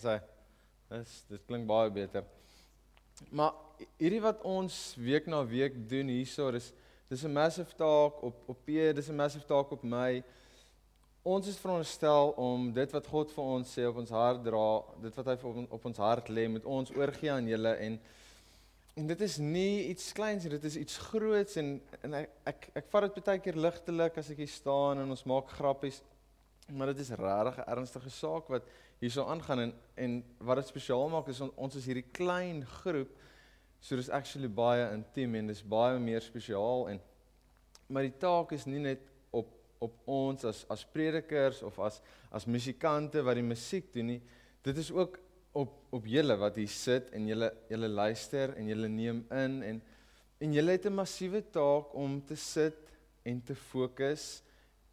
As hy dis dit klink baie beter. Maar hierdie wat ons week na week doen hierso, dis dis 'n massive taak op op P, dis 'n massive taak op my. Ons is veronderstel om dit wat God vir ons sê op ons hart dra, dit wat hy op, op ons hart lê, met ons oorgee aan julle en en dit is nie iets kleins nie, dit is iets groots en en ek ek, ek vat dit baie keer ligtelik as ek hier staan en ons maak grappies. Maar dit is regtig 'n ernstige saak wat hierso aangaan en en wat dit spesiaal maak is on, ons is hierdie klein groep so dis actually baie intiem en dis baie meer spesiaal en maar die taak is nie net op op ons as as predikers of as as musikante wat die musiek doen nie dit is ook op op julle wat hier sit en julle julle luister en julle neem in en en julle het 'n massiewe taak om te sit en te fokus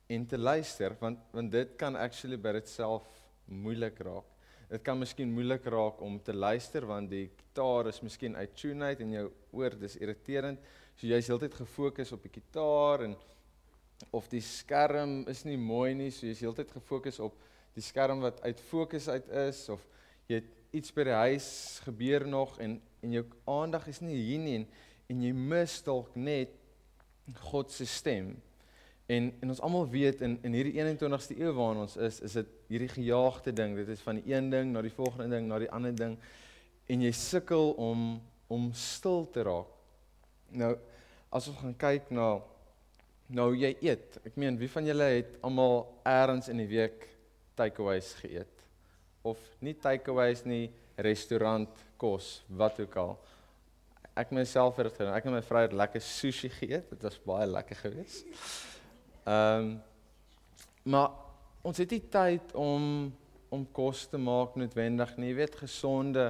en te luister want want dit kan actually by dit self moeilik raak. Dit kan miskien moeilik raak om te luister want die gitaar is miskien uit tune uit en jou oor dis irriterend. So jy's heeltyd gefokus op die gitaar en of die skerm is nie mooi nie, so jy's heeltyd gefokus op die skerm wat uit fokus uit is of jy het iets by die huis gebeur nog en en jou aandag is nie hier nie en, en jy mis dalk net God se stem. En en ons almal weet in in hierdie 21ste eeu waarin ons is, is dit hierdie gejaagde ding. Dit is van die een ding na die volgende ding, na die ander ding en jy sukkel om om stil te raak. Nou as ons gaan kyk na nou jy eet. Ek meen, wie van julle het almal eers in die week takeaways geëet? Of nie takeaways nie, restaurant kos, wat ook al. Ek myself het dit ek en my vrou het lekker sushi geëet. Dit was baie lekker geweest. Ehm um, maar ons het nie tyd om om kos te maak noodwendig nie. Jy weet gesonde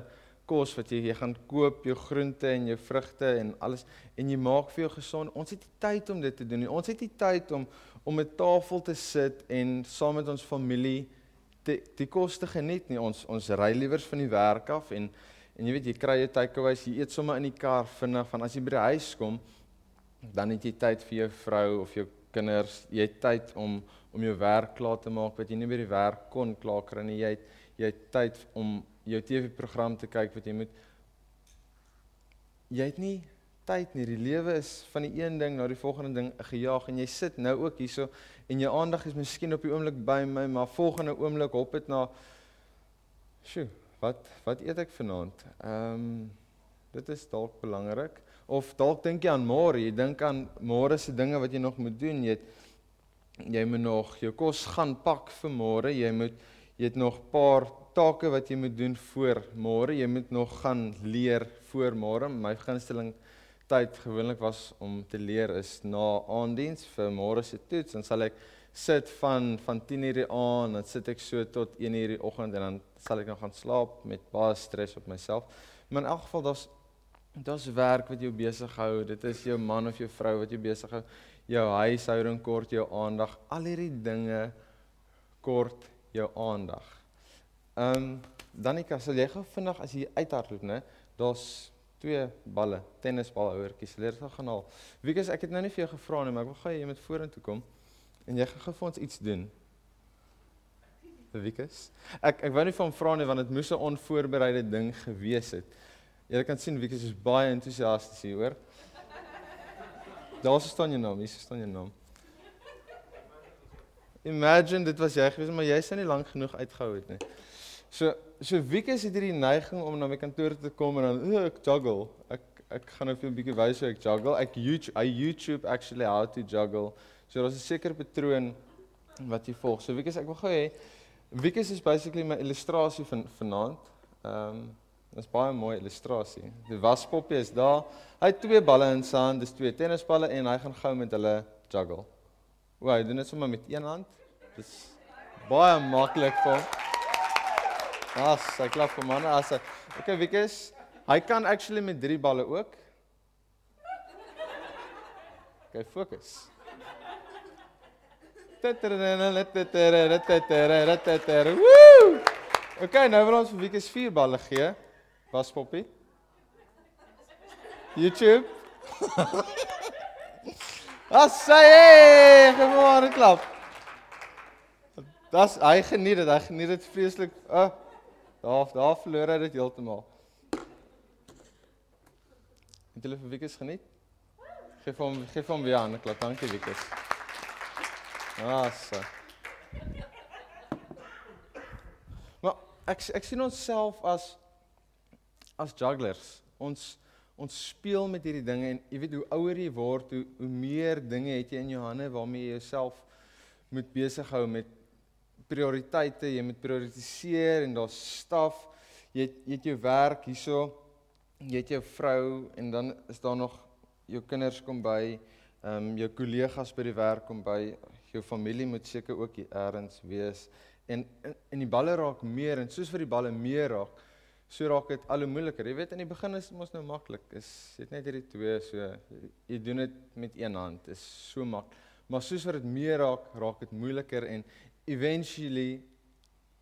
kos wat jy, jy gaan koop, jou groente en jou vrugte en alles en jy maak vir jou gesond. Ons het nie tyd om dit te doen nie. Ons het nie tyd om om 'n tafel te sit en saam met ons familie die die kos te geniet nie. Ons ons ry liewers van die werk af en en jy weet jy kry jou takeaways, jy eet sommer in die kar vinnig van as jy by die huis kom, dan het jy tyd vir jou vrou of jou kinders, jy het tyd om om jou werk klaar te maak wat jy nie by die werk kon klaar kry nie. Jy het jy het tyd om jou TV-program te kyk wat jy moet jy het nie tyd nie. Die lewe is van die een ding na die volgende ding gejaag en jy sit nou ook hierso en jou aandag is miskien op die oomblik by my, maar volgende oomblik hop dit na Sjoe, wat wat eet ek vanaand? Ehm um, dit is dalk belangrik. Of dalk dink jy aan môre, jy dink aan môre se dinge wat jy nog moet doen. Jy het jy moet nog jou kos gaan pak vir môre. Jy moet jy het nog 'n paar take wat jy moet doen voor môre. Jy moet nog gaan leer voor môre. My gunsteling tyd gewoonlik was om te leer is na aanddiens vir môre se toets. Dan sal ek sit van van 10:00 die aand, dan sit ek so tot 1:00 die oggend en dan sal ek nog gaan slaap met baie stres op myself. Maar in elk geval daar's Dis werk wat jou besig hou. Dit is jou man of jou vrou wat jou besig hou. Jou huishouding kort jou aandag. Al hierdie dinge kort jou aandag. Ehm um, Danika, sal jy gou vinnig as jy uithardloop, né? Daar's twee balle, tennisbalhouertjies. Leer dit gaan haal. Wiekus, ek het nou nie vir jou gevra nie, maar ek wil gou jy moet vorentoe kom en jy gaan gou vir ons iets doen. Wiekus. Ek ek wou nie van vra nie want dit moes 'n onvoorbereide ding gewees het. Jy kan sien Wieke is baie entoesiasties hier, hoor. Daar staan jou naam, hier staan jou naam. Imagine dit was jy gewees, maar jy sien nie lank genoeg uitgehou het nie. So so Wieke het hierdie neiging om na my kantoor te kom en dan oh, ek juggle. Ek ek gaan nou vir 'n bietjie wys hoe ek juggle. Ek YouTube I YouTube actually how to juggle. So daar's 'n sekere patroon wat jy volg. So Wieke, ek wil gou hê Wieke is basically my illustrasie van vanaand. Ehm um, Dis baie mooi illustrasie. Die waspoppie is daar. Hy het twee balle in sy hand, dis twee tennisballe en hy gaan gou met hulle juggle. O, hy doen dit sommer met een hand. Dis baie maklik vir hom. As, hy klap vir manne as hy. Okay, Wikus, hy kan actually met drie balle ook. Okay, fokus. Okay, nou wil ons vir Wikus vier balle gee. Was Poppy? YouTube? As sy, gewoon klap. Das hy geniet dit, hy geniet dit vreeslik. Uh, Daar daar verloor hy dit heeltemal. Het julle vir Wikus geniet? Geef hom geef hom weer 'n klap. Dankie Wikus. Ah, so. Maar ek ek sien onsself as as jugglers. Ons ons speel met hierdie dinge en jy weet hoe ouer jy word, hoe hoe meer dinge het jy in jou hande waarmee jy jouself moet besig hou met prioriteite, jy moet prioritiseer en daar's staf. Jy het, jy het jou werk hierso, jy het jou vrou en dan is daar nog jou kinders kom by, ehm um, jou kollegas by die werk kom by, jou familie moet seker ook hier eers wees. En en die balle raak meer en soos vir die balle meer raak, so raak dit al hoe moeiliker. Jy weet in die begin is dit mos nou maklik. Is dit net hierdie twee so jy doen dit met een hand. Is so maklik. Maar soos wat dit meer raak, raak dit moeiliker en eventually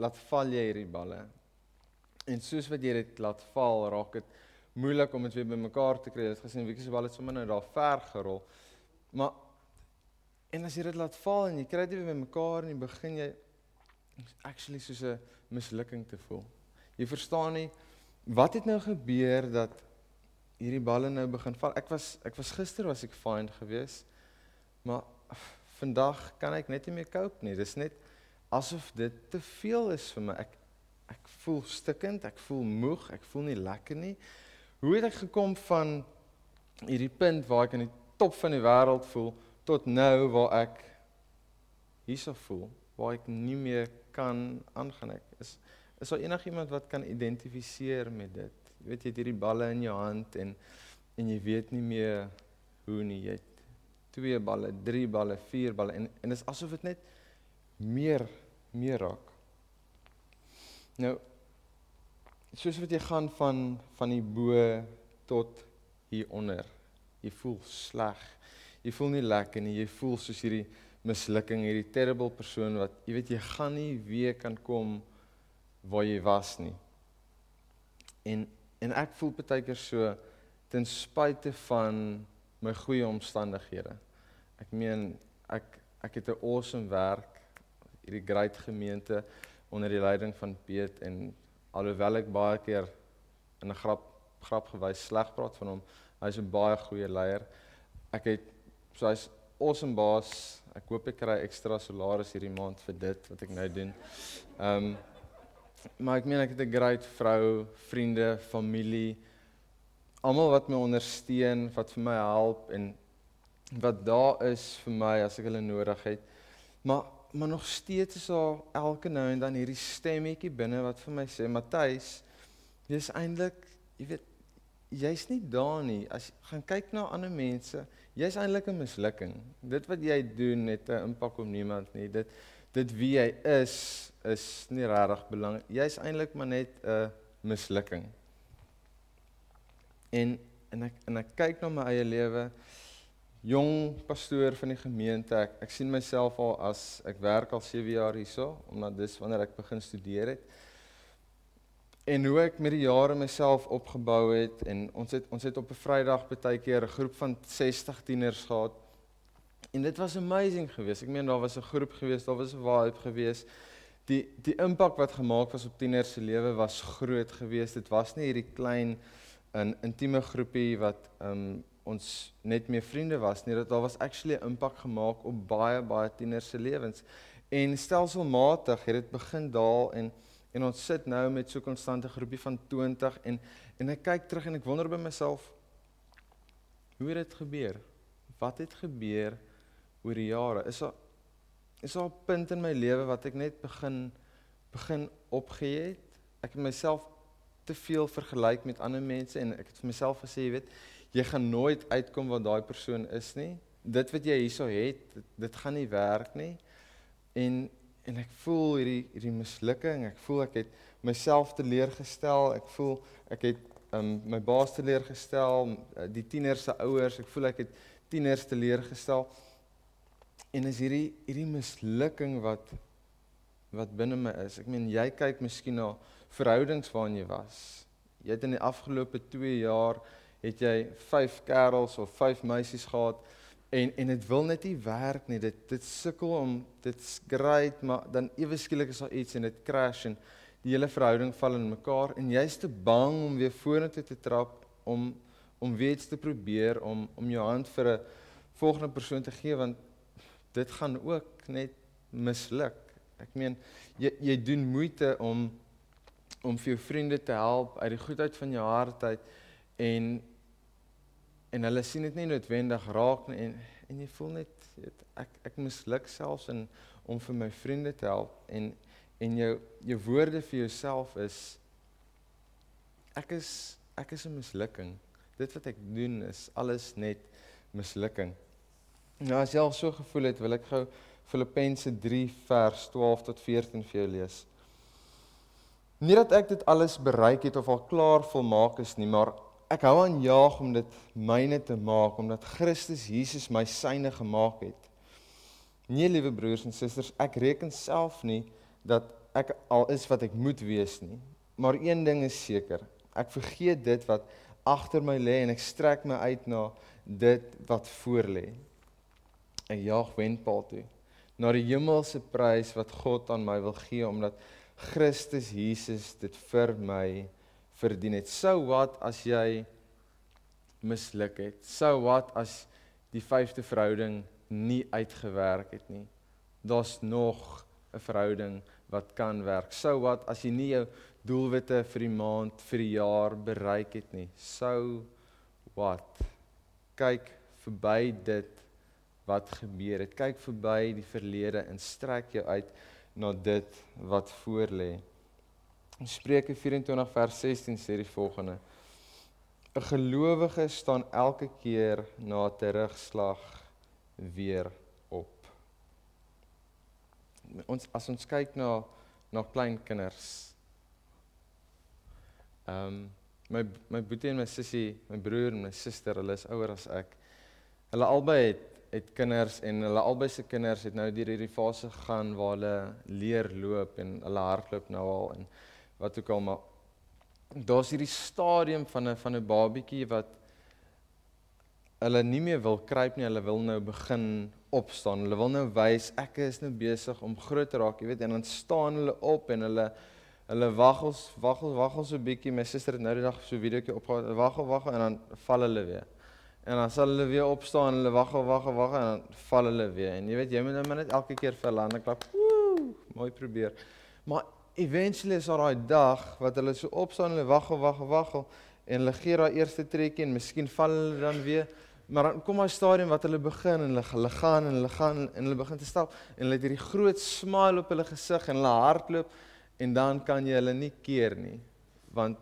laat val jy hierdie balle. En soos wat jy dit laat val, raak dit moeilik om dit weer bymekaar te kry. Jy het gesien wie se bal het sommer nou daar ver gerol. Maar en as jy dit laat val en jy kry dit weer bymekaar en jy begin jy actually soos 'n mislukking te voel. Jy verstaan nie wat het nou gebeur dat hierdie balle nou begin val. Ek was ek was gister was ek fine geweest. Maar vandag kan ek net nie meer cope nie. Dis net asof dit te veel is vir my. Ek ek voel stikkend, ek voel moeg, ek voel nie lekker nie. Hoe het ek gekom van hierdie punt waar ek aan die top van die wêreld voel tot nou waar ek hierso voel, waar ek nie meer kan aangaan ek. Is is daar enigiemand wat kan identifiseer met dit? Jy weet jy het hierdie balle in jou hand en en jy weet nie meer hoe nie jy het twee balle, drie balle, vier balle en en dit is asof dit net meer meer raak. Nou soos wat jy gaan van van die bo tot hier onder. Jy voel sleg. Jy voel nie lekker nie. Jy voel soos hierdie mislukking, hierdie terrible persoon wat jy weet jy gaan nie weer kan kom waar jy was nie. En en ek voel baie keer so ten spyte van my goeie omstandighede. Ek meen ek ek het 'n awesome werk hierdie great gemeente onder die leiding van Piet en alhoewel ek baie keer in 'n grap grap gewys sleg praat van hom, hy's 'n baie goeie leier. Ek het so hy's awesome baas. Ek hoop ek kry ekstra salaris hierdie maand vir dit wat ek nou doen. Ehm um, maar ek meen ek het 'n great vrou, vriende, familie, almal wat my ondersteun, wat vir my help en wat daar is vir my as ek hulle nodig het. Maar maar nog steeds is daar elke nou en dan hierdie stemmetjie binne wat vir my sê Matthys jy's eintlik jy weet jy's nie daar nie. As gaan kyk na ander mense. Jy's eintlik 'n mislukking. Dit wat jy doen het 'n impak op niemand nie. Dit dit wie jy is is nie regtig belangrik jy's eintlik maar net 'n mislukking en en ek en ek kyk na my eie lewe jong pastoor van die gemeente. Ek ek sien myself al as ek werk al 7 jaar hierso, omdat dis wanneer ek begin studeer het. En hoe ek met die jare myself opgebou het en ons het ons het op 'n Vrydag baie keer 'n groep van 60 tieners gehad. En dit was amazing geweest. Ek meen daar was 'n groep geweest, daar was 'n vibe geweest. Die die impak wat gemaak was op tieners se lewe was groot geweest. Dit was nie hierdie klein 'n intieme groepie wat um, ons net meer vriende was nie. Dat daar was actually 'n impak gemaak op baie baie tieners se lewens en stelselmatig het dit begin daal en en ons sit nou met so 'n konstante groepie van 20 en en ek kyk terug en ek wonder by myself hoe het dit gebeur? Wat het gebeur oor die jare? Is daar is daar 'n punt in my lewe wat ek net begin begin opgee het ek het myself te veel vergelyk met ander mense en ek het vir myself gesê jy weet jy gaan nooit uitkom waar daai persoon is nie. Dit wat jy hierso het, dit, dit gaan nie werk nie. En en ek voel hierdie hierdie mislukking. Ek voel ek het myself teleurgestel. Ek voel ek het um, my baas teleurgestel, die tieners se ouers. Ek voel ek het tieners teleurgestel. En is hierdie hierdie mislukking wat wat binne my is. Ek meen jy kyk miskien na verhoudings waarin jy was. Jy het in die afgelope 2 jaar het jy 5 kerels of 5 meisies gehad en en dit wil net nie werk nie. Dit dit sukkel om dit's great, maar dan ewe skielik is daar iets en dit crash en die hele verhouding val in mekaar en jy's te bang om weer vorentoe te trap om om weer iets te probeer om om jou hand vir 'n volgende persoon te gee want dit gaan ook net misluk. Ek meen jy jy doen moeite om om vir jou vriende te help uit die goedheid van jou hart uit en en hulle sien dit nie noodwendig raak nie en en jy voel net weet, ek ek misluk selfs in om vir my vriende te help en en jou jou woorde vir jouself is ek is ek is 'n mislukking. Dit wat ek doen is alles net mislukking. Nou as jy al so gevoel het, wil ek gou Filippense 3 vers 12 tot 14 vir jou lees. Nie dat ek dit alles bereik het of al klaar volmaak is nie, maar ek hou aan jaag om dit myne te maak omdat Christus Jesus my syne gemaak het. Nee, liewe broers en susters, ek reken self nie dat ek al is wat ek moet wees nie. Maar een ding is seker, ek vergeet dit wat agter my lê en ek strek my uit na dit wat voor lê. Ek jaag wenpaal toe na die hemelse prys wat God aan my wil gee omdat Christus Jesus dit vir my verdien het. Sou wat as jy misluk het? Sou wat as die vyfde verhouding nie uitgewerk het nie? Daar's nog 'n verhouding wat kan werk. Sou wat as jy nie jou doelwitte vir die maand, vir die jaar bereik het nie? Sou wat? Kyk verby dit wat gebeur het. Kyk verby die verlede en strek jou uit na dit wat voorlê. In Spreuke 24 vers 16 sê die volgende: 'n Gelowige staan elke keer na terugslag weer op. Ons as ons kyk na na klein kinders. Ehm um, my my boetie en my sussie, my broer en my suster, hulle is ouer as ek. Hulle albei het het kinders en hulle albei se kinders het nou deur hierdie fase gegaan waar hulle leer loop en hulle hardloop nou al en wat ook al maar daar's hierdie stadium van 'n van 'n babietjie wat hulle nie meer wil kruip nie, hulle wil nou begin opstaan. Hulle wil nou wys ek is nou besig om groot te raak, jy weet, en dan staan hulle op en hulle hulle waggels waggel waggel so 'n bietjie. My suster het nou die dag so 'n videoetjie opgehou. Waggel waggel en dan val hulle weer. En dan sal hulle weer opstaan, hulle wag, wag, wag en dan val hulle weer. En jy weet jy moet nou net elke keer vir hulle hande klap. Woe, mooi probeer. Maar eventually is daar daai dag wat hulle so opstaan, hulle wag, wag, wag en hulle gee daai eerste trekkie en miskien val hulle dan weer. Maar dan kom daai stadium wat hulle begin en hulle hulle gaan en hulle gaan en hulle begin te stap en hulle het hierdie groot smile op hulle gesig en hulle hardloop en dan kan jy hulle nie keer nie want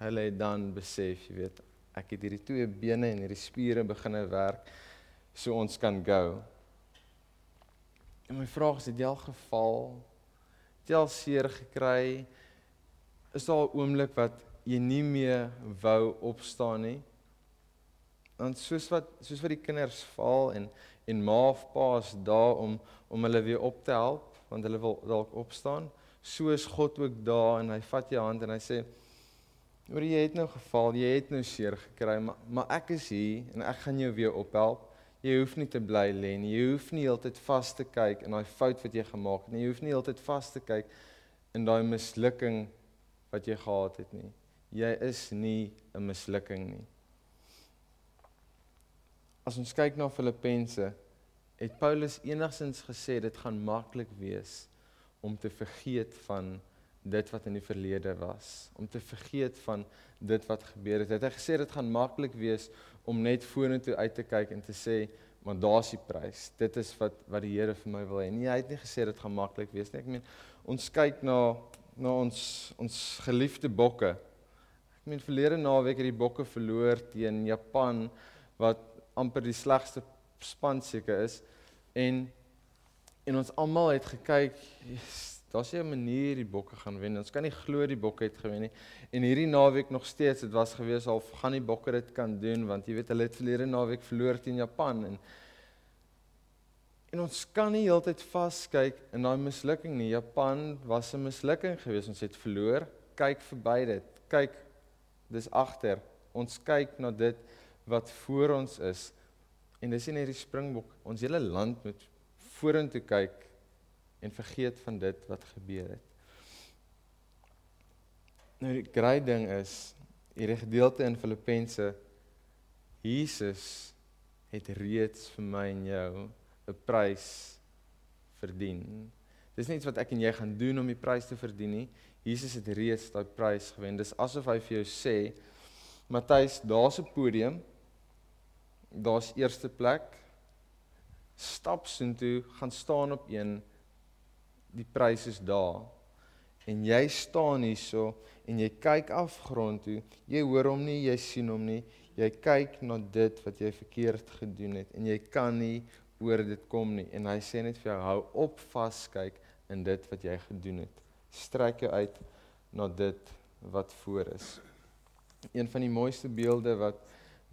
hulle het dan besef, jy weet, ek het hierdie twee bene en hierdie spiere begine werk so ons kan go. En my vraag is, het jy al geval? Het jy al seer gekry? Is daar 'n oomblik wat jy nie meer wou opstaan nie? Want soos wat soos wat die kinders val en en ma of pa is daar om om hulle weer op te help want hulle wil dalk opstaan, so is God ook daar en hy vat jou hand en hy sê Oor jy het nou geval, jy het nou seer gekry, maar maar ek is hier en ek gaan jou weer ophelp. Jy hoef nie te bly lê nie. Jy hoef nie heeltyd vas te kyk in daai fout wat jy gemaak het nie. Jy hoef nie heeltyd vas te kyk in daai mislukking wat jy gehad het nie. Jy is nie 'n mislukking nie. As ons kyk na Filippense, het Paulus enigsins gesê dit gaan maklik wees om te vergeet van dit wat in die verlede was, om te vergeet van dit wat gebeur het. Hy het gesê dit gaan maklik wees om net vorentoe uit te kyk en te sê, "Maar daar's die prys. Dit is wat wat die Here vir my wil hê." Nee, hy het nie gesê dit gaan maklik wees nie. Ek meen, ons kyk na na ons ons geliefde bokke. Ek meen verlede naweek het die bokke verloor teen Japan wat amper die slegste span seker is en en ons almal het gekyk, Daar's 'n manier die bokke gaan wen. Ons kan nie glo die bokke het gewen nie. En hierdie naweek nog steeds, dit was gewees al gaan die bokke dit kan doen want jy weet hulle het verlede naweek verloor teen Japan en en ons kan nie heeltyd vaskyk in daai mislukking nie. Japan was 'n mislukking geweest. Ons het verloor. Kyk verby dit. Kyk dis agter. Ons kyk na dit wat voor ons is. En dis nie net die springbok. Ons hele land moet vorentoe kyk en vergeet van dit wat gebeur het. Nou die groot ding is hierdie gedeelte in Filippense Jesus het reeds vir my en jou 'n prys verdien. Dis nie iets wat ek en jy gaan doen om die prys te verdien nie. Jesus het reeds daai prys gewen. Dis asof hy vir jou sê, Matthys, daar's 'n podium. Daar's eerste plek. Stap soontoe, gaan staan op een. Die prys is daar. En jy staan hierso en jy kyk afgrond toe. Jy hoor hom nie, jy sien hom nie. Jy kyk na dit wat jy verkeerd gedoen het en jy kan nie oor dit kom nie. En hy sê net vir jou, hou op vaskyk in dit wat jy gedoen het. Strek jou uit na dit wat voor is. Een van die mooiste beelde wat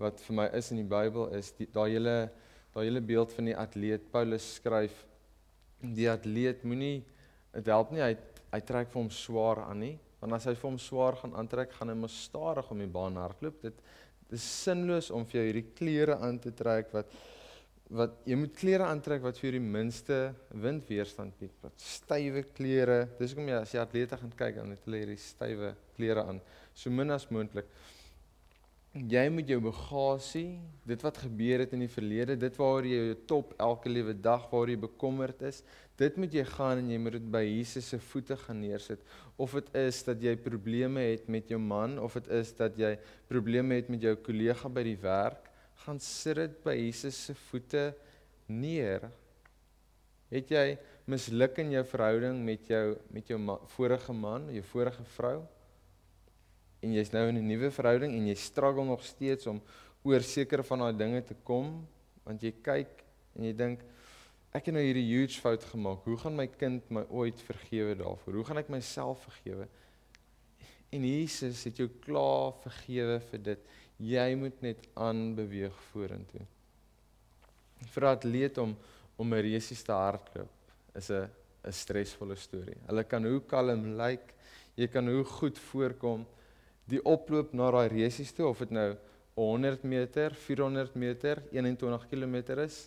wat vir my is in die Bybel is daai hele daai hele beeld van die atleet. Paulus skryf die atleet moenie dit help nie hy hy trek vir hom swaar aan nie, want as hy vir hom swaar gaan aantrek, gaan hy mos stadig om die baan hardloop. Dit, dit is sinloos om vir jou hierdie klere aan te trek wat wat jy moet klere aantrek wat vir die minste windweerstand bied. Wat stywe klere. Dis hoekom jy as jy atlete gaan kyk dan het hulle hierdie stywe klere aan, so min as moontlik. Jy moet jou bagasie, dit wat gebeur het in die verlede, dit waaroor jy jou top elke liewe dag waar jy bekommerd is, dit moet jy gaan en jy moet dit by Jesus se voete gaan neersit. Of dit is dat jy probleme het met jou man of dit is dat jy probleme het met jou kollega by die werk gaan sit dit by Jesus se voete neer. Het jy misluk in jou verhouding met jou met jou ma, vorige man, jou vorige vrou? En jy's nou in 'n nuwe verhouding en jy struggle nog steeds om oor sekere van daai dinge te kom want jy kyk en jy dink ek het nou hierdie huge fout gemaak. Hoe gaan my kind my ooit vergewe daarvoor? Hoe gaan ek myself vergewe? En Jesus het jou klaar vergewe vir dit jy moet net aanbeweeg vorentoe. Vir 'n atleet om om 'n resies te hardloop is 'n 'n stresvolle storie. Hulle kan hoe kalm lyk, jy kan hoe goed voorkom die oploop na daai resies toe of dit nou 100 meter, 400 meter, 21 km is,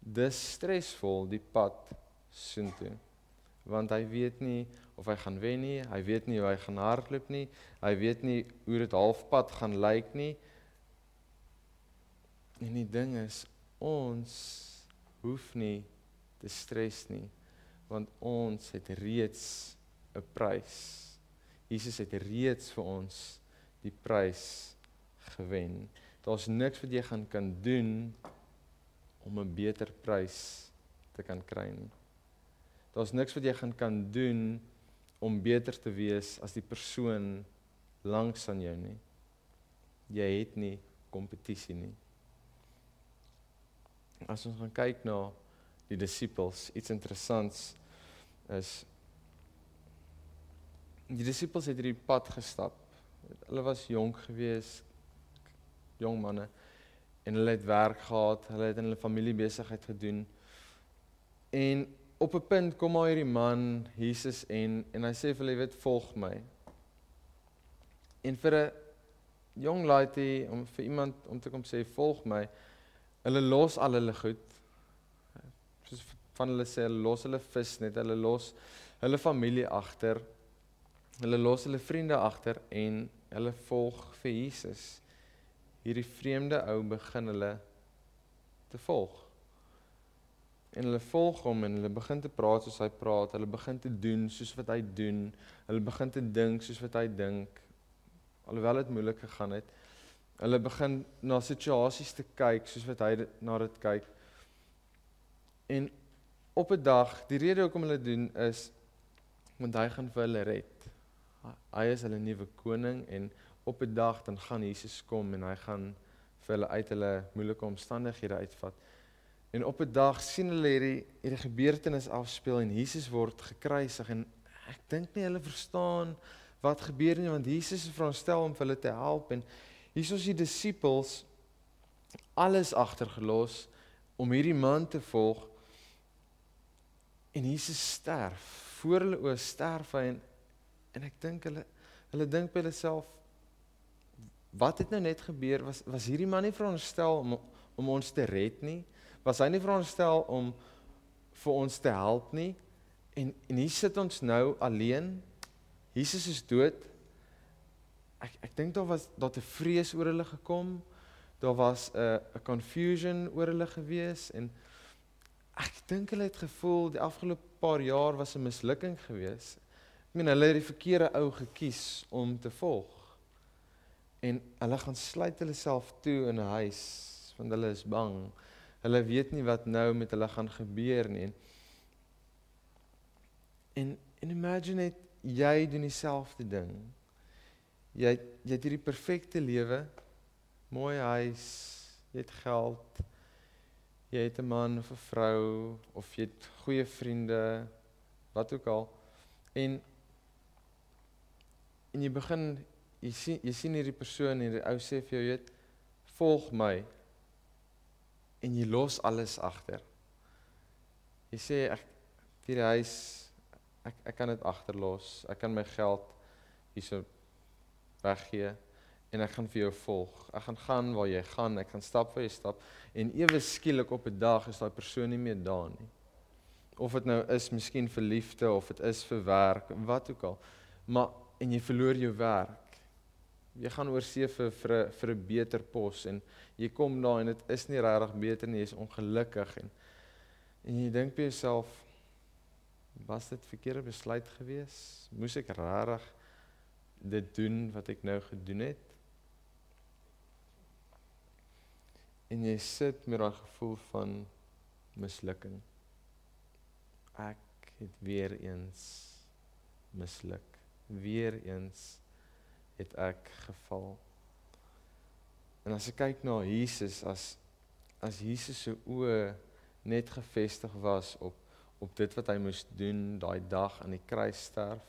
dis stresvol die pad soontoe. Want hy weet nie of hy gaan wen nie, hy weet nie hoe hy gaan hardloop nie, hy weet nie hoe dit halfpad gaan lyk nie. En die ding is ons hoef nie te stres nie want ons het reeds 'n prys. Jesus het reeds vir ons die prys gewen. Daar's niks wat jy gaan kan doen om 'n beter prys te kan kry nie. Daar's niks wat jy gaan kan doen om beter te wees as die persoon langs aan jou nie. Jy het nie kompetisie nie. As ons gaan kyk na die disippels, iets interessants is die disippels het hierdie pad gestap. Hulle was jonk gewees, jong manne en hulle het werk gehad, hulle het in hulle familie besigheid gedoen. En op 'n punt kom maar hierdie man Jesus en en hy sê vir hulle, "Weet, volg my." En vir 'n jong laaitie om vir iemand om te kom sê, "Volg my." Hulle los al hulle goed. Soos van hulle sê, hulle los hulle vis net, hulle los hulle familie agter. Hulle los hulle vriende agter en hulle volg vir Jesus. Hierdie vreemde ou begin hulle te volg. En hulle volg hom en hulle begin te praat soos hy praat, hulle begin te doen soos wat hy doen, hulle begin te dink soos wat hy dink. Alhoewel dit moeilik gegaan het, Hulle begin na situasies te kyk soos wat hy na dit kyk. En op 'n dag, die rede hoekom hulle doen is want hy gaan vir hulle red. Hy is hulle nuwe koning en op 'n dag dan gaan Jesus kom en hy gaan vir hulle uit hulle moeilike omstandighede uitvat. En op 'n dag sien hulle hierdie hierdie gebeurtenis afspeel en Jesus word gekruisig en ek dink nie hulle verstaan wat gebeur nie want Jesus is veronderstel om vir hulle te help en Hier is die disippels alles agtergelos om hierdie man te volg. En Jesus sterf voor hulle oë sterf hy en en ek dink hulle hulle dink by hulle self wat het nou net gebeur? Was was hierdie man nie veronderstel om om ons te red nie? Was hy nie veronderstel om vir ons te help nie? En en hier sit ons nou alleen. Jesus is dood. Ek ek dink daar was daar te vrees oor hulle gekom. Daar was 'n uh, 'n confusion oor hulle gewees en ek dink hulle het gevoel die afgelope paar jaar was 'n mislukking gewees. Ek meen hulle het die verkeerde ou gekies om te volg. En hulle gaan sluit hulle self toe in 'n huis want hulle is bang. Hulle weet nie wat nou met hulle gaan gebeur nie. En en imagine net jy doen dieselfde ding. Jy jy het hierdie perfekte lewe, mooi huis, jy het geld. Jy het 'n man of 'n vrou of jy het goeie vriende, wat ook al. En en jy begin jy sien jy sien hierdie persoon en die ou sê vir jou, jy weet, volg my. En jy los alles agter. Jy sê ek vir die huis ek ek kan dit agterlos. Ek kan my geld hierso weggee en ek gaan vir jou volg. Ek gaan gaan waar jy gaan. Ek gaan stap vir jy stap en ewe skielik op 'n dag is daai persoon nie meer daar nie. Of dit nou is miskien vir liefde of dit is vir werk, wat ook al. Maar en jy verloor jou werk. Jy gaan oor see vir vir 'n beter pos en jy kom daar en dit is nie regtig beter nie, jy is ongelukkig en en jy dink by jouself was dit verkeerde besluit gewees? Moes ek regtig dit doen wat ek nou gedoen het? En jy sit met daai gevoel van mislukking. Ek het weer eens misluk. Weer eens het ek geval. En as ek kyk na Jesus as as Jesus se oë net gefestig was op op dit wat hy moes doen daai dag aan die kruis sterf.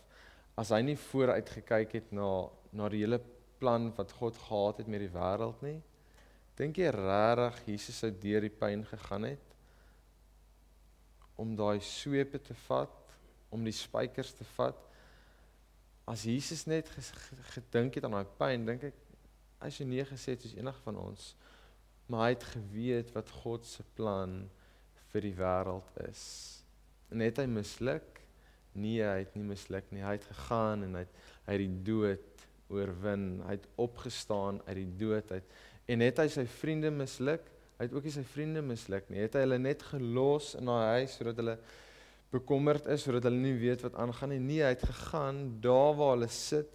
As hy nie vooruit gekyk het na na die hele plan wat God gehad het met die wêreld nie. Dink jy regtig Jesus sou deur die pyn gegaan het om daai swepe te vat, om die spykers te vat? As Jesus net gedink het aan daai pyn, dink ek hy sou nie gesê het soos enige van ons, maar hy het geweet wat God se plan vir die wêreld is. En het hy misluk? Nee, hy het nie misluk nie. Hy het gegaan en hy het hy het die dood oorwin. Hy het opgestaan uit die dood uit. En het hy sy vriende misluk? Hy het ook nie sy vriende misluk nie. Het hy hulle net gelos in daai huis sodat hulle bekommerd is sodat hulle nie weet wat aangaan nie. Nee, hy het gegaan daar waar hulle sit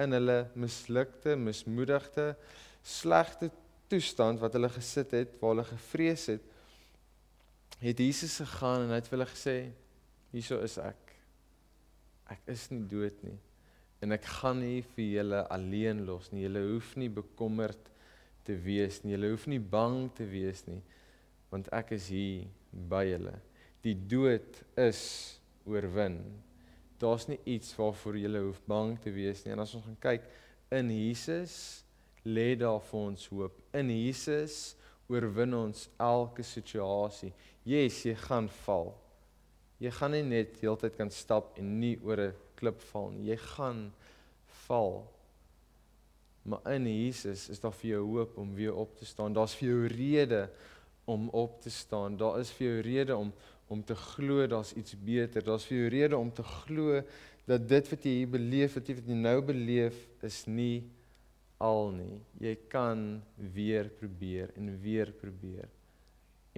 in hulle mislukte, mismoedigde, slegte toestand wat hulle gesit het, waar hulle gevrees het het Jesus gegaan en hy het vir hulle gesê hierso is ek. Ek is nie dood nie en ek gaan nie vir julle alleen los nie. Julle hoef nie bekommerd te wees nie. Julle hoef nie bang te wees nie want ek is hier by julle. Die dood is oorwin. Daar's nie iets waarvoor jy hoef bang te wees nie. En as ons gaan kyk in Jesus lê daar vir ons hoop. In Jesus oorwin ons elke situasie. Yes, jy gaan val. Jy gaan nie net heeltyd kan stap en nie oor 'n klip val nie. Jy gaan val. Maar in Jesus is daar vir jou hoop om weer op te staan. Daar's vir jou rede om op te staan. Daar is vir jou rede om om te glo daar's iets beter. Daar's vir jou rede om te glo dat dit wat jy hier beleef, wat jy wat jy nou beleef, is nie al nie. Jy kan weer probeer en weer probeer.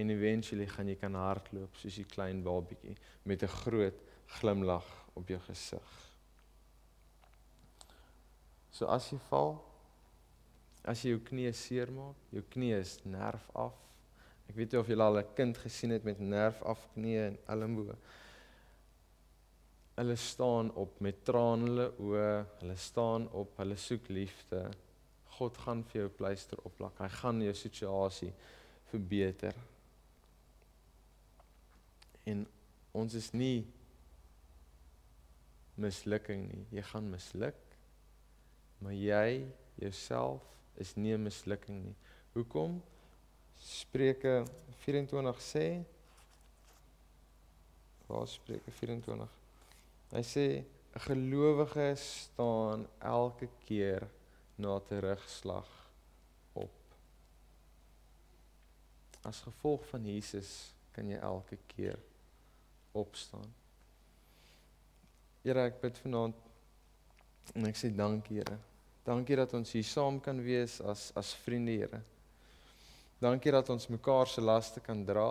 En eventually gaan jy kan hardloop soos 'n klein babietjie met 'n groot glimlag op jou gesig. So as jy val, as jy jou knie seermaak, jou knie is nerf af. Ek weet nie of jy al 'n kind gesien het met nerf af knie en elmboë. Hulle staan op met trane hulle oë, hulle staan op, hulle soek liefde. God gaan vir jou pleister opplak. Hy gaan jou situasie verbeter. En ons is nie mislukking nie. Jy gaan misluk. Maar jy jouself is nie 'n mislukking nie. Hoekom? Spreuke 24 sê Waar Spreuke 24? Hy sê 'n gelowige staan elke keer na terugslag op. As gevolg van Jesus kan jy elke keer opstaan. Here, ek bid vanaand en ek sê dankie, Here, Dankie dat ons hier saam kan wees as as vriende, Here. Dankie dat ons mekaar se laste kan dra.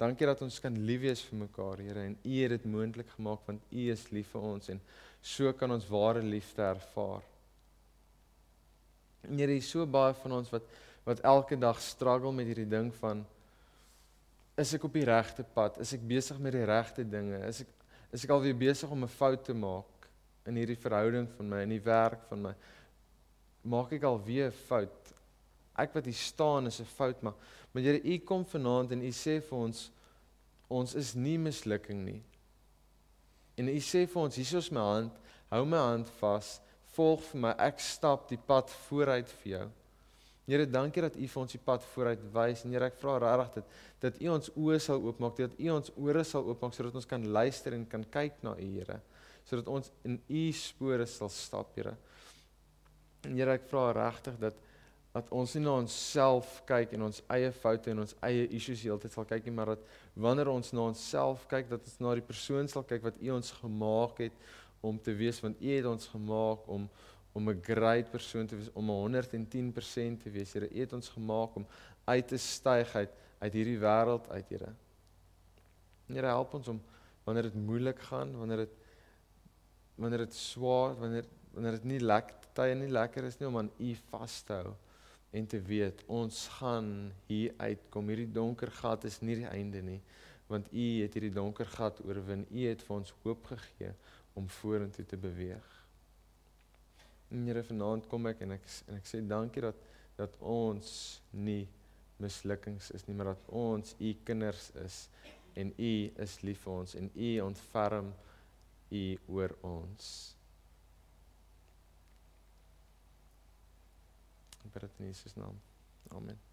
Dankie dat ons kan lief wees vir mekaar, Here, en U het dit moontlik gemaak want U is lief vir ons en so kan ons ware liefde ervaar. En Here, so baie van ons wat wat elke dag struggle met hierdie ding van is ek op die regte pad? Is ek besig met die regte dinge? Is ek is ek alweer besig om 'n fout te maak in hierdie verhouding van my, in die werk van my? Maak ek alweer 'n fout? Ek wat hier staan is 'n fout, maar maar Here, U kom vanaand en U sê vir ons ons is nie mislukking nie. En U sê vir ons, hier is my hand, hou my hand vas, volg vir my, ek stap die pad vooruit vir jou. Here, dankie dat U vir ons die pad vooruit wys en Here, ek vra regtig dat dat U ons oë sal oopmaak, dat U ons ore sal oopmaak sodat ons kan luister en kan kyk na U, Here, sodat ons in U spore sal stap, Here. En Here, ek vra regtig dat dat ons nie na onsself kyk en ons eie foute en ons eie issues heeltyd sal kyk nie, maar dat wanneer ons na onsself kyk, dat ons na die persoon sal kyk wat U ons gemaak het om te wees, want U het ons gemaak om om 'n great persoon te wees, om 110% te wees. Here, U het ons gemaak om uit te styg uit uit hierdie wêreld uit, Here. Here, help ons om wanneer dit moeilik gaan, wanneer dit wanneer dit swaar, wanneer wanneer dit nie lekker tye nie lekker is nie om aan U vas te hou en te weet ons gaan hier uitkom. Hierdie donker gat is nie die einde nie, want U het hierdie donker gat oorwin. U het vir ons hoop gegee om vorentoe te beweeg. En Here vanaand kom ek en ek en ek sê dankie dat dat ons nie mislukkings is nie, maar dat ons u kinders is en u is lief vir ons en u ontferm u oor ons. Bid dit in Jesus naam. Amen.